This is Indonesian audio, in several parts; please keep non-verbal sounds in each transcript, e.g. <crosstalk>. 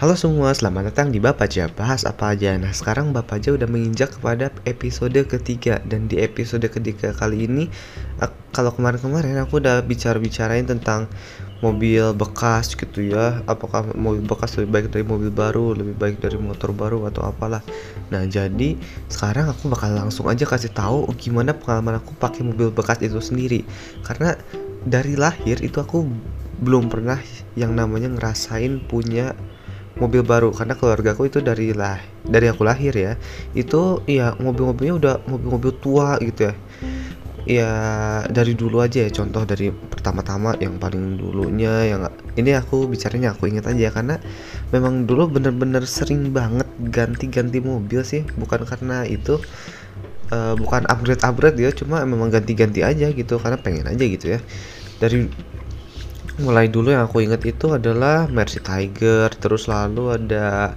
Halo semua, selamat datang di Bapaja Bahas apa aja? Nah sekarang Bapaja udah menginjak kepada episode ketiga. Dan di episode ketiga kali ini Kalau kemarin-kemarin aku udah bicara-bicarain tentang mobil bekas gitu ya. Apakah mobil bekas lebih baik dari mobil baru Lebih baik dari motor baru atau apalah. Nah jadi sekarang aku bakal langsung aja kasih tahu Gimana pengalaman aku pakai mobil bekas itu sendiri. Karena dari lahir itu aku belum pernah yang namanya ngerasain punya mobil baru karena keluarga aku itu dari lah dari aku lahir ya itu ya mobil-mobilnya udah mobil-mobil tua gitu ya. Ya dari dulu aja ya contoh dari pertama-tama yang paling dulunya yang ini aku bicaranya aku ingat aja karena memang dulu bener-bener sering banget ganti-ganti mobil sih bukan karena itu uh, bukan upgrade-upgrade ya cuma memang ganti-ganti aja gitu karena pengen aja gitu ya. Dari mulai dulu yang aku inget itu adalah Mercy Tiger terus lalu ada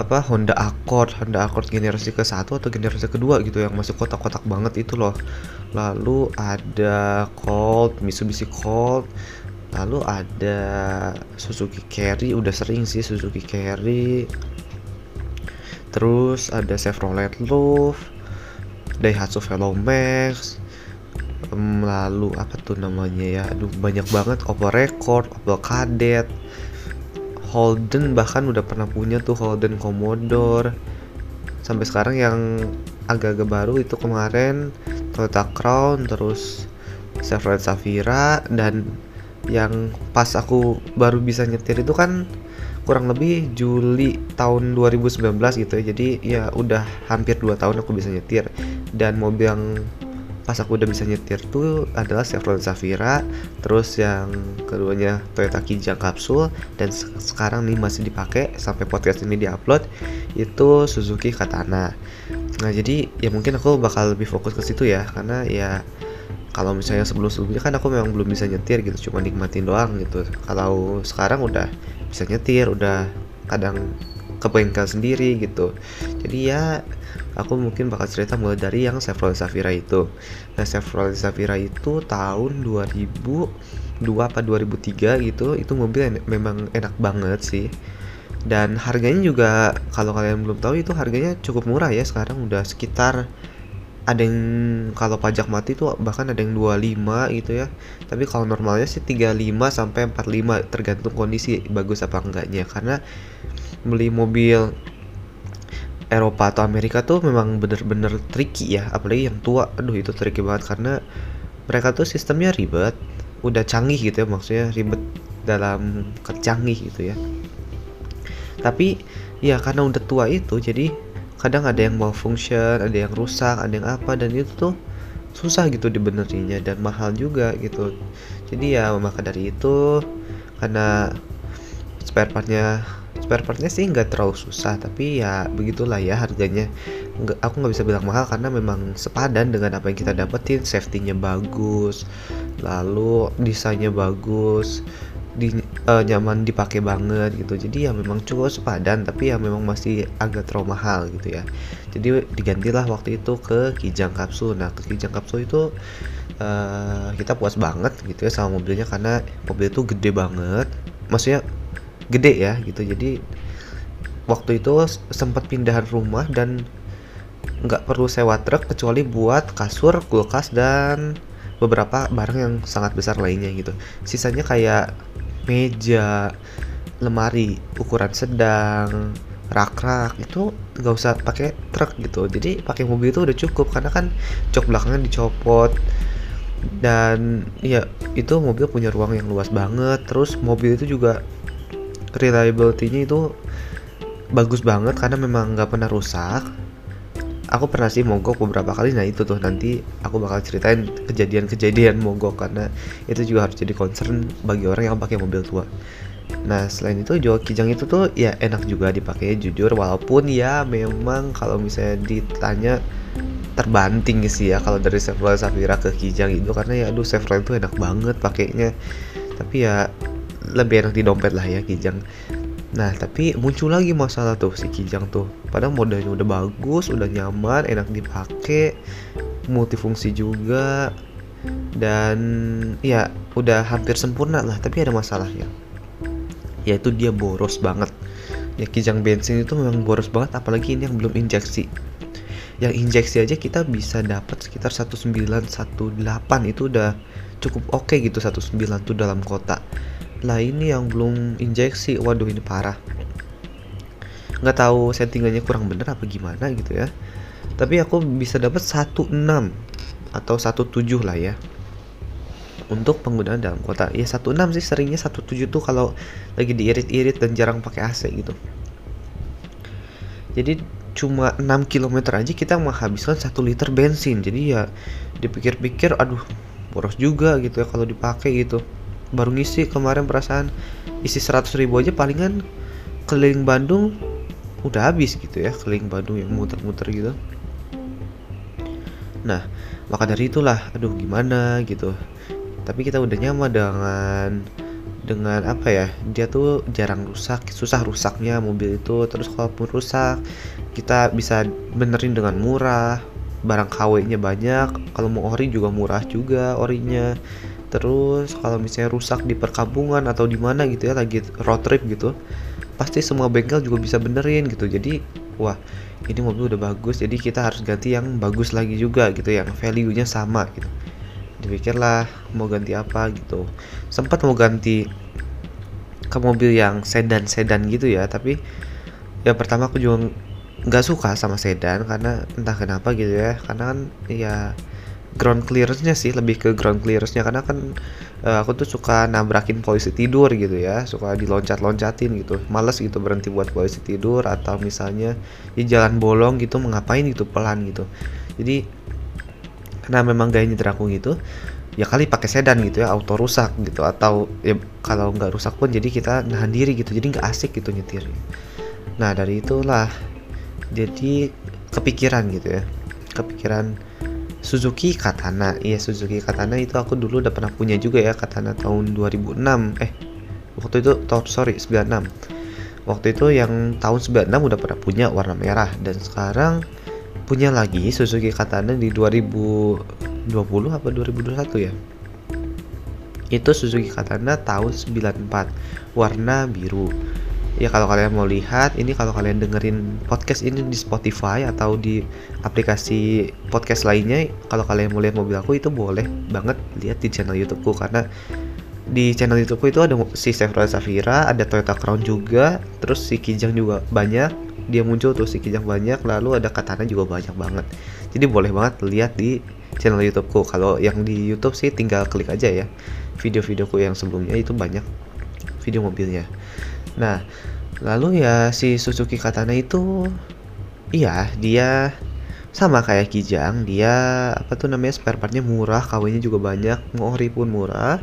apa Honda Accord Honda Accord generasi ke satu atau generasi kedua gitu yang masih kotak-kotak banget itu loh. Lalu ada Colt Mitsubishi Colt lalu ada Suzuki Carry udah sering sih Suzuki Carry. Terus ada Chevrolet Louvre Daihatsu Velomax um, lalu apa tuh namanya ya? Aduh banyak banget. Opel Record Opel Kadett Holden bahkan udah pernah punya tuh Holden Commodore. Sampai sekarang yang agak-agak baru itu kemarin Toyota Crown terus Chevrolet Safira dan yang pas aku baru bisa nyetir itu kan kurang lebih Juli tahun 2019 gitu ya. Jadi ya udah hampir 2 tahun aku bisa nyetir. Dan mobil yang pas aku udah bisa nyetir tuh adalah Chevrolet Zafira terus yang keduanya Toyota Kijang Capsule dan sekarang nih masih dipakai sampai podcast ini diupload itu Suzuki Katana. Nah jadi ya mungkin aku bakal lebih fokus ke situ ya karena ya kalau misalnya sebelum-sebelumnya kan aku memang belum bisa nyetir gitu cuma nikmatin doang gitu. Kalau sekarang udah bisa nyetir udah kadang ke bengkel sendiri gitu. Jadi ya aku mungkin bakal cerita mulai dari yang Chevrolet Zafira itu. Nah Chevrolet Zafira itu tahun 2002 apa 2003 gitu itu mobil en memang enak banget sih. Dan harganya juga kalau kalian belum tahu itu harganya cukup murah ya sekarang. Udah sekitar ada yang kalau pajak mati tuh bahkan ada yang 25 gitu ya. Tapi kalau normalnya sih 35 sampai 45 tergantung kondisi bagus apa enggaknya. Karena beli mobil Eropa atau Amerika tuh memang bener-bener tricky ya apalagi yang tua. Aduh itu tricky banget karena mereka tuh sistemnya ribet udah canggih gitu ya maksudnya ribet dalam kecanggih gitu ya. Tapi ya karena udah tua itu jadi kadang ada yang malfunction ada yang rusak ada yang apa dan itu tuh susah gitu dibenerinnya dan mahal juga gitu. Jadi ya maka dari itu karena spare partnya spare partnya sih nggak terlalu susah tapi ya begitulah ya harganya. Nggak aku nggak bisa bilang mahal karena memang sepadan dengan apa yang kita dapetin. Safety-nya bagus lalu desainnya bagus di uh, nyaman dipakai banget gitu. Jadi ya memang cukup sepadan tapi ya memang masih agak terlalu mahal gitu ya. Jadi digantilah waktu itu ke Kijang Kapsul. Nah ke Kijang Kapsul itu uh, kita puas banget gitu ya sama mobilnya karena mobil itu gede banget. Maksudnya gede ya gitu. Jadi waktu itu sempat pindahan rumah dan nggak perlu sewa truk kecuali buat kasur kulkas dan beberapa barang yang sangat besar lainnya gitu. Sisanya kayak meja lemari ukuran sedang rak-rak itu nggak usah pakai truk gitu. Jadi pakai mobil itu udah cukup karena kan jok belakangnya dicopot dan ya itu mobil punya ruang yang luas banget. Terus mobil itu juga reliability-nya itu bagus banget karena memang nggak pernah rusak. Aku pernah sih mogok beberapa kali nah itu tuh nanti aku bakal ceritain kejadian-kejadian mogok karena itu juga harus jadi concern bagi orang yang pakai mobil tua. Nah selain itu juga kijang itu tuh ya enak juga dipakai jujur walaupun ya memang kalau misalnya ditanya terbanting sih ya kalau dari Chevrolet Safira ke Kijang itu karena ya aduh Chevrolet itu enak banget pakainya. Tapi ya lebih enak di dompet lah ya Kijang. Nah tapi muncul lagi masalah tuh si Kijang tuh. Padahal modalnya udah bagus, udah nyaman, enak dipakai Multifungsi juga Dan ya udah hampir sempurna lah Tapi ada masalahnya. Yaitu dia boros banget. Ya kijang bensin itu memang boros banget apalagi ini yang belum injeksi. Yang injeksi aja kita bisa dapat sekitar 1918 itu udah cukup oke okay gitu 19 tuh dalam kota lah ini yang belum injeksi. Waduh ini parah. Nggak tahu settingannya kurang bener apa gimana gitu ya. Tapi aku bisa dapat 16 atau 17 lah ya. Untuk penggunaan dalam kota. Ya 16 sih seringnya 17 tuh kalau lagi diirit-irit dan jarang pakai AC gitu. Jadi cuma 6 km aja kita menghabiskan 1 liter bensin. Jadi ya dipikir-pikir aduh boros juga gitu ya kalau dipakai gitu baru ngisi kemarin perasaan isi 100 ribu aja palingan keliling Bandung udah habis gitu ya keliling Bandung yang muter-muter gitu. Nah maka dari itulah aduh gimana gitu. Tapi kita udah nyaman dengan dengan apa ya dia tuh jarang rusak susah rusaknya mobil itu. Terus kalaupun rusak kita bisa benerin dengan murah. Barang KW nya banyak kalau mau ori juga murah juga orinya terus kalau misalnya rusak di perkampungan atau di mana gitu ya lagi road trip gitu pasti semua bengkel juga bisa benerin gitu. Jadi wah ini mobil udah bagus jadi kita harus ganti yang bagus lagi juga gitu yang value nya sama gitu. Dipikirlah mau ganti apa gitu. Sempat mau ganti ke mobil yang sedan sedan gitu ya tapi ya pertama aku juga nggak suka sama sedan karena entah kenapa gitu ya. Karena kan ya ground clearance-nya sih lebih ke ground clearance-nya. Karena kan uh, aku tuh suka nabrakin polisi tidur gitu ya suka diloncat-loncatin gitu. Males gitu berhenti buat polisi tidur atau misalnya di jalan bolong gitu mengapain gitu pelan gitu. Jadi karena memang gaya nyetir aku gitu ya kali pakai sedan gitu ya auto rusak gitu. Atau ya kalau nggak rusak pun jadi kita nahan diri gitu jadi nggak asik gitu nyetir. Nah dari itulah jadi kepikiran gitu ya. Kepikiran Suzuki Katana. Iya Suzuki Katana itu aku dulu udah pernah punya juga ya Katana tahun 2006 eh waktu itu tahun sorry 96 waktu itu yang tahun 96 udah pernah punya warna merah. Dan sekarang punya lagi Suzuki Katana di 2020 apa 2021 ya. Itu Suzuki Katana tahun 94 warna biru ya kalau kalian mau lihat ini kalau kalian dengerin podcast ini di Spotify atau di aplikasi podcast lainnya kalau kalian mau lihat mobil aku itu boleh banget lihat di channel YouTubeku. Karena di channel YouTubeku itu ada si Chevrolet Safira, ada Toyota Crown juga, terus si Kijang juga banyak, dia muncul tuh si kijang banyak lalu ada katana juga banyak banget. Jadi boleh banget lihat di channel YouTubeku. Kalau yang di YouTube sih tinggal klik aja ya video-videoku yang sebelumnya itu banyak video mobilnya. Nah lalu ya si Suzuki Katana itu iya dia sama kayak Kijang dia apa tuh namanya spare partnya murah KW-nya juga banyak ngori pun murah.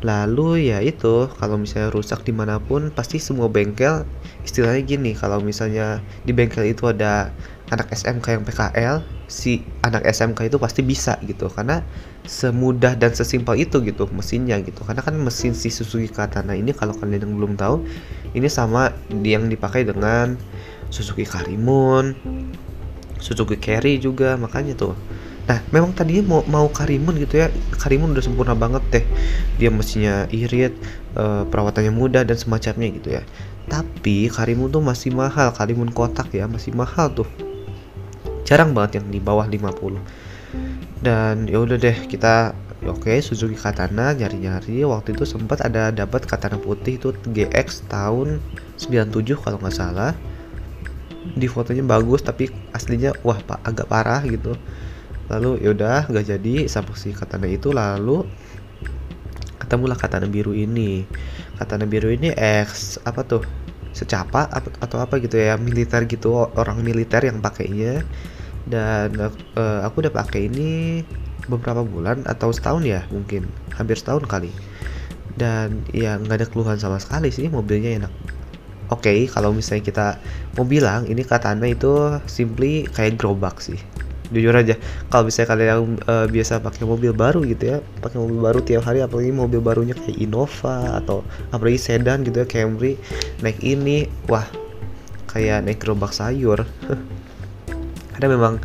Lalu ya itu kalau misalnya rusak di mana pun pasti semua bengkel istilahnya gini kalau misalnya di bengkel itu ada anak SMK yang PKL si anak SMK itu pasti bisa gitu karena semudah dan sesimpel itu gitu mesinnya gitu karena kan mesin si Suzuki Katana ini kalau kalian yang belum tahu ini sama yang dipakai dengan Suzuki Karimun Suzuki Carry juga makanya tuh Nah, memang tadinya mau mau Karimun gitu ya. Karimun udah sempurna banget deh. Dia mesinnya irit, uh, perawatannya mudah dan semacamnya gitu ya. Tapi Karimun tuh masih mahal, Karimun kotak ya, masih mahal tuh. Jarang banget yang di bawah 50. Dan ya udah deh, kita oke okay, Suzuki Katana nyari-nyari. Waktu itu sempat ada dapat Katana putih itu GX tahun 97 kalau nggak salah. Di fotonya bagus tapi aslinya wah pak agak parah gitu. Lalu yaudah nggak jadi sama si katana itu. Lalu ketemulah katana biru ini. Katana biru ini X apa tuh secapa atau apa gitu ya militer gitu orang militer yang pakainya dan uh, aku udah pakai ini beberapa bulan atau setahun ya mungkin. Hampir setahun kali. Dan ya nggak ada keluhan sama sekali sih mobilnya enak. Oke okay, kalau misalnya kita mau bilang ini katana itu simply kayak gerobak sih. Jujur aja kalau misalnya kalian yang uh, biasa pakai mobil baru gitu ya pakai mobil baru tiap hari apalagi mobil barunya kayak Innova atau apalagi sedan gitu ya Camry naik ini wah kayak naik gerobak sayur <laughs> karena memang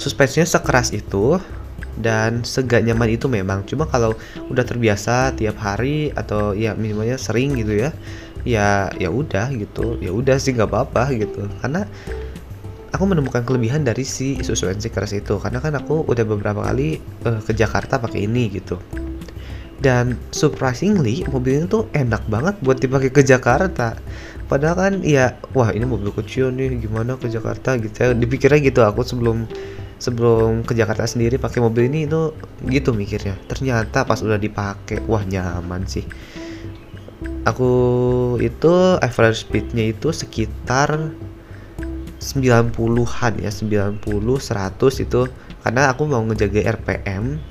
suspensinya sekeras itu dan segak nyaman itu memang. Cuma kalau udah terbiasa tiap hari atau ya minimalnya sering gitu ya ya ya udah gitu. Ya udah sih nggak apa-apa gitu. Karena aku menemukan kelebihan dari si NC Cross itu. Karena kan aku udah beberapa kali uh, ke Jakarta pakai ini gitu. Dan surprisingly mobil ini tuh enak banget buat dipakai ke Jakarta padahal kan ya wah ini mobil kecil nih gimana ke Jakarta gitu ya. Dipikirnya gitu aku sebelum sebelum ke Jakarta sendiri pakai mobil ini itu gitu mikirnya. Ternyata pas udah dipakai wah nyaman sih. Aku itu average speednya itu sekitar 90-an ya 90 100 itu. Karena aku mau ngejaga RPM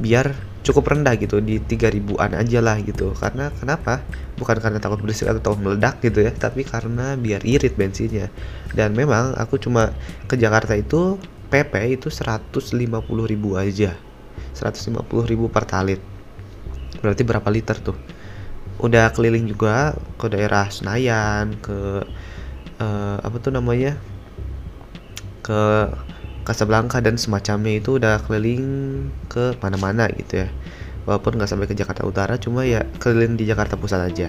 biar cukup rendah gitu di 3000-an aja lah gitu. Karena kenapa? Bukan karena takut berisik atau takut meledak gitu ya tapi karena biar irit bensinnya. Dan memang aku cuma ke Jakarta itu PP itu 150.000 aja. 150.000 per talit. Berarti berapa liter tuh? Udah keliling juga ke daerah Senayan ke uh, apa tuh namanya? Ke Casablanca dan semacamnya itu udah keliling ke mana-mana gitu ya. Walaupun nggak sampai ke Jakarta Utara cuma ya keliling di Jakarta Pusat aja.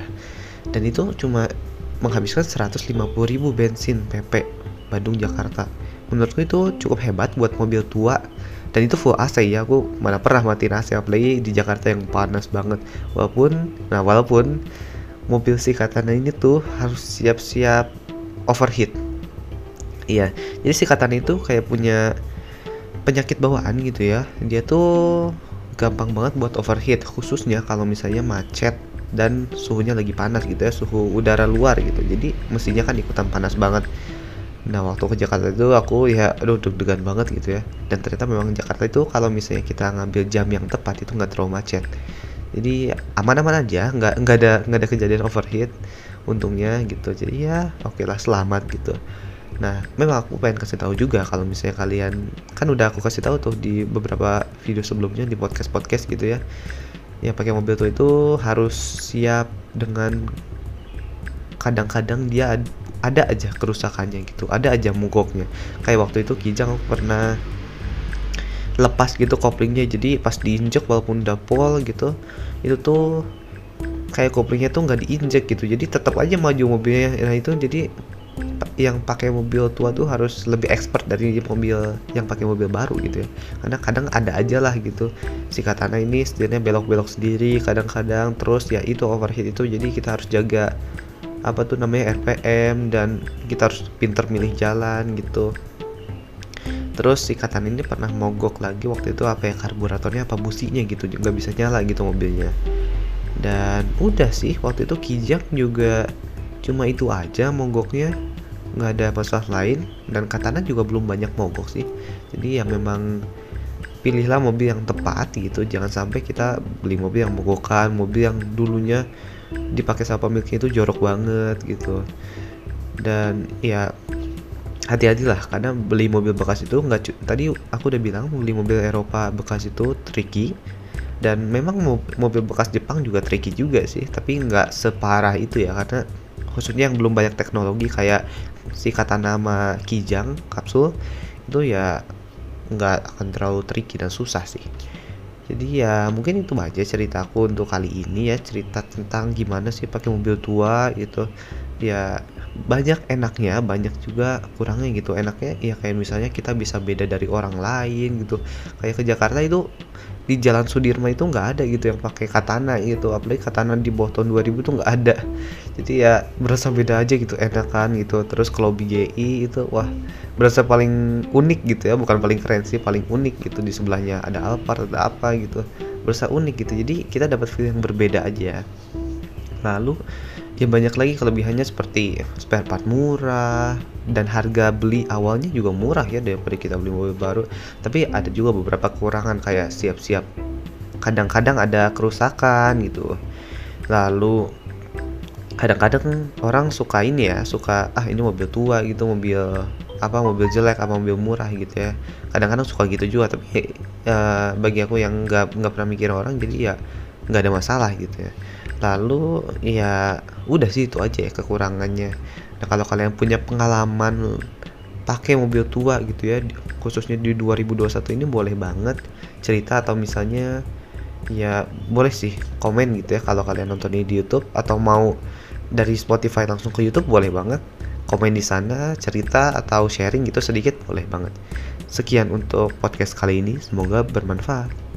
Dan itu cuma menghabiskan 150.000 bensin PP Bandung Jakarta. Menurutku itu cukup hebat buat mobil tua. Dan itu full AC ya aku mana pernah mati AC apalagi di Jakarta yang panas banget. Walaupun nah walaupun mobil si Katana ini tuh harus siap-siap overheat iya jadi si itu kayak punya penyakit bawaan gitu ya. Dia tuh gampang banget buat overheat khususnya kalau misalnya macet dan suhunya lagi panas gitu ya suhu udara luar gitu. Jadi mestinya kan ikutan panas banget. Nah waktu ke Jakarta itu aku ya aduh deg-degan banget gitu ya. Dan ternyata memang Jakarta itu kalau misalnya kita ngambil jam yang tepat itu nggak terlalu macet. Jadi aman-aman aja nggak nggak ada nggak ada kejadian overheat untungnya gitu. Jadi ya oke okay lah selamat gitu nah memang aku pengen kasih tahu juga kalau misalnya kalian kan udah aku kasih tahu tuh di beberapa video sebelumnya di podcast podcast gitu ya. Ya pakai mobil tuh itu harus siap dengan kadang-kadang dia ada aja kerusakannya gitu ada aja mogoknya. Kayak waktu itu Kijang aku pernah lepas gitu koplingnya jadi pas diinjek walaupun udah pol gitu itu tuh kayak koplingnya tuh nggak diinjek gitu. Jadi tetap aja maju mobilnya nah itu jadi yang pakai mobil tua tuh harus lebih expert dari mobil yang pakai mobil baru gitu ya. Karena kadang ada aja lah gitu. Si katana ini setirnya belok-belok sendiri kadang-kadang terus ya itu overheat itu jadi kita harus jaga apa tuh namanya RPM dan kita harus pinter milih jalan gitu. Terus si katan ini pernah mogok lagi waktu itu apa ya karburatornya apa businya gitu nggak bisa nyala gitu mobilnya. Dan udah sih waktu itu kijak juga cuma itu aja mogoknya. Nggak ada masalah lain. Dan katana juga belum banyak mogok sih. Jadi ya memang pilihlah mobil yang tepat gitu. Jangan sampai kita beli mobil yang mogokan. Mobil yang dulunya dipakai sama pemiliknya itu jorok banget gitu. Dan ya hati-hati lah karena beli mobil bekas itu nggak tadi aku udah bilang beli mobil Eropa bekas itu tricky. Dan memang mobil bekas Jepang juga tricky juga sih. Tapi nggak separah itu ya. Karena khususnya yang belum banyak teknologi kayak si kata nama Kijang kapsul itu ya nggak akan terlalu tricky dan susah sih. Jadi ya mungkin itu aja ceritaku untuk kali ini ya cerita tentang gimana sih pakai mobil tua gitu. Ya banyak enaknya banyak juga kurangnya gitu. Enaknya ya kayak misalnya kita bisa beda dari orang lain gitu. Kayak ke Jakarta itu di Jalan Sudirman itu nggak ada gitu yang pakai katana gitu. Apalagi katana di bawah tahun 2000 tuh nggak ada jadi ya berasa beda aja gitu enakan gitu. Terus kalau BGI itu wah berasa paling unik gitu ya. Bukan paling keren sih paling unik gitu. Di sebelahnya ada Alphard ada apa gitu. Berasa unik gitu. Jadi kita dapat feel yang berbeda aja. Lalu ya banyak lagi kelebihannya seperti spare part murah dan harga beli awalnya juga murah ya daripada kita beli mobil baru. Tapi ada juga beberapa kekurangan kayak siap-siap. Kadang-kadang ada kerusakan gitu. Lalu kadang-kadang orang suka ini ya suka ah ini mobil tua gitu mobil apa mobil jelek apa mobil murah gitu ya. Kadang-kadang suka gitu juga tapi uh, bagi aku yang nggak nggak pernah mikir orang jadi ya nggak ada masalah gitu ya. Lalu ya udah sih itu aja ya kekurangannya. Nah kalau kalian punya pengalaman pakai mobil tua gitu ya khususnya di 2021 ini boleh banget cerita atau misalnya ya boleh sih komen gitu ya kalau kalian nonton ini di YouTube atau mau dari Spotify langsung ke YouTube boleh banget. Komen di sana cerita atau sharing gitu sedikit boleh banget. Sekian untuk podcast kali ini semoga bermanfaat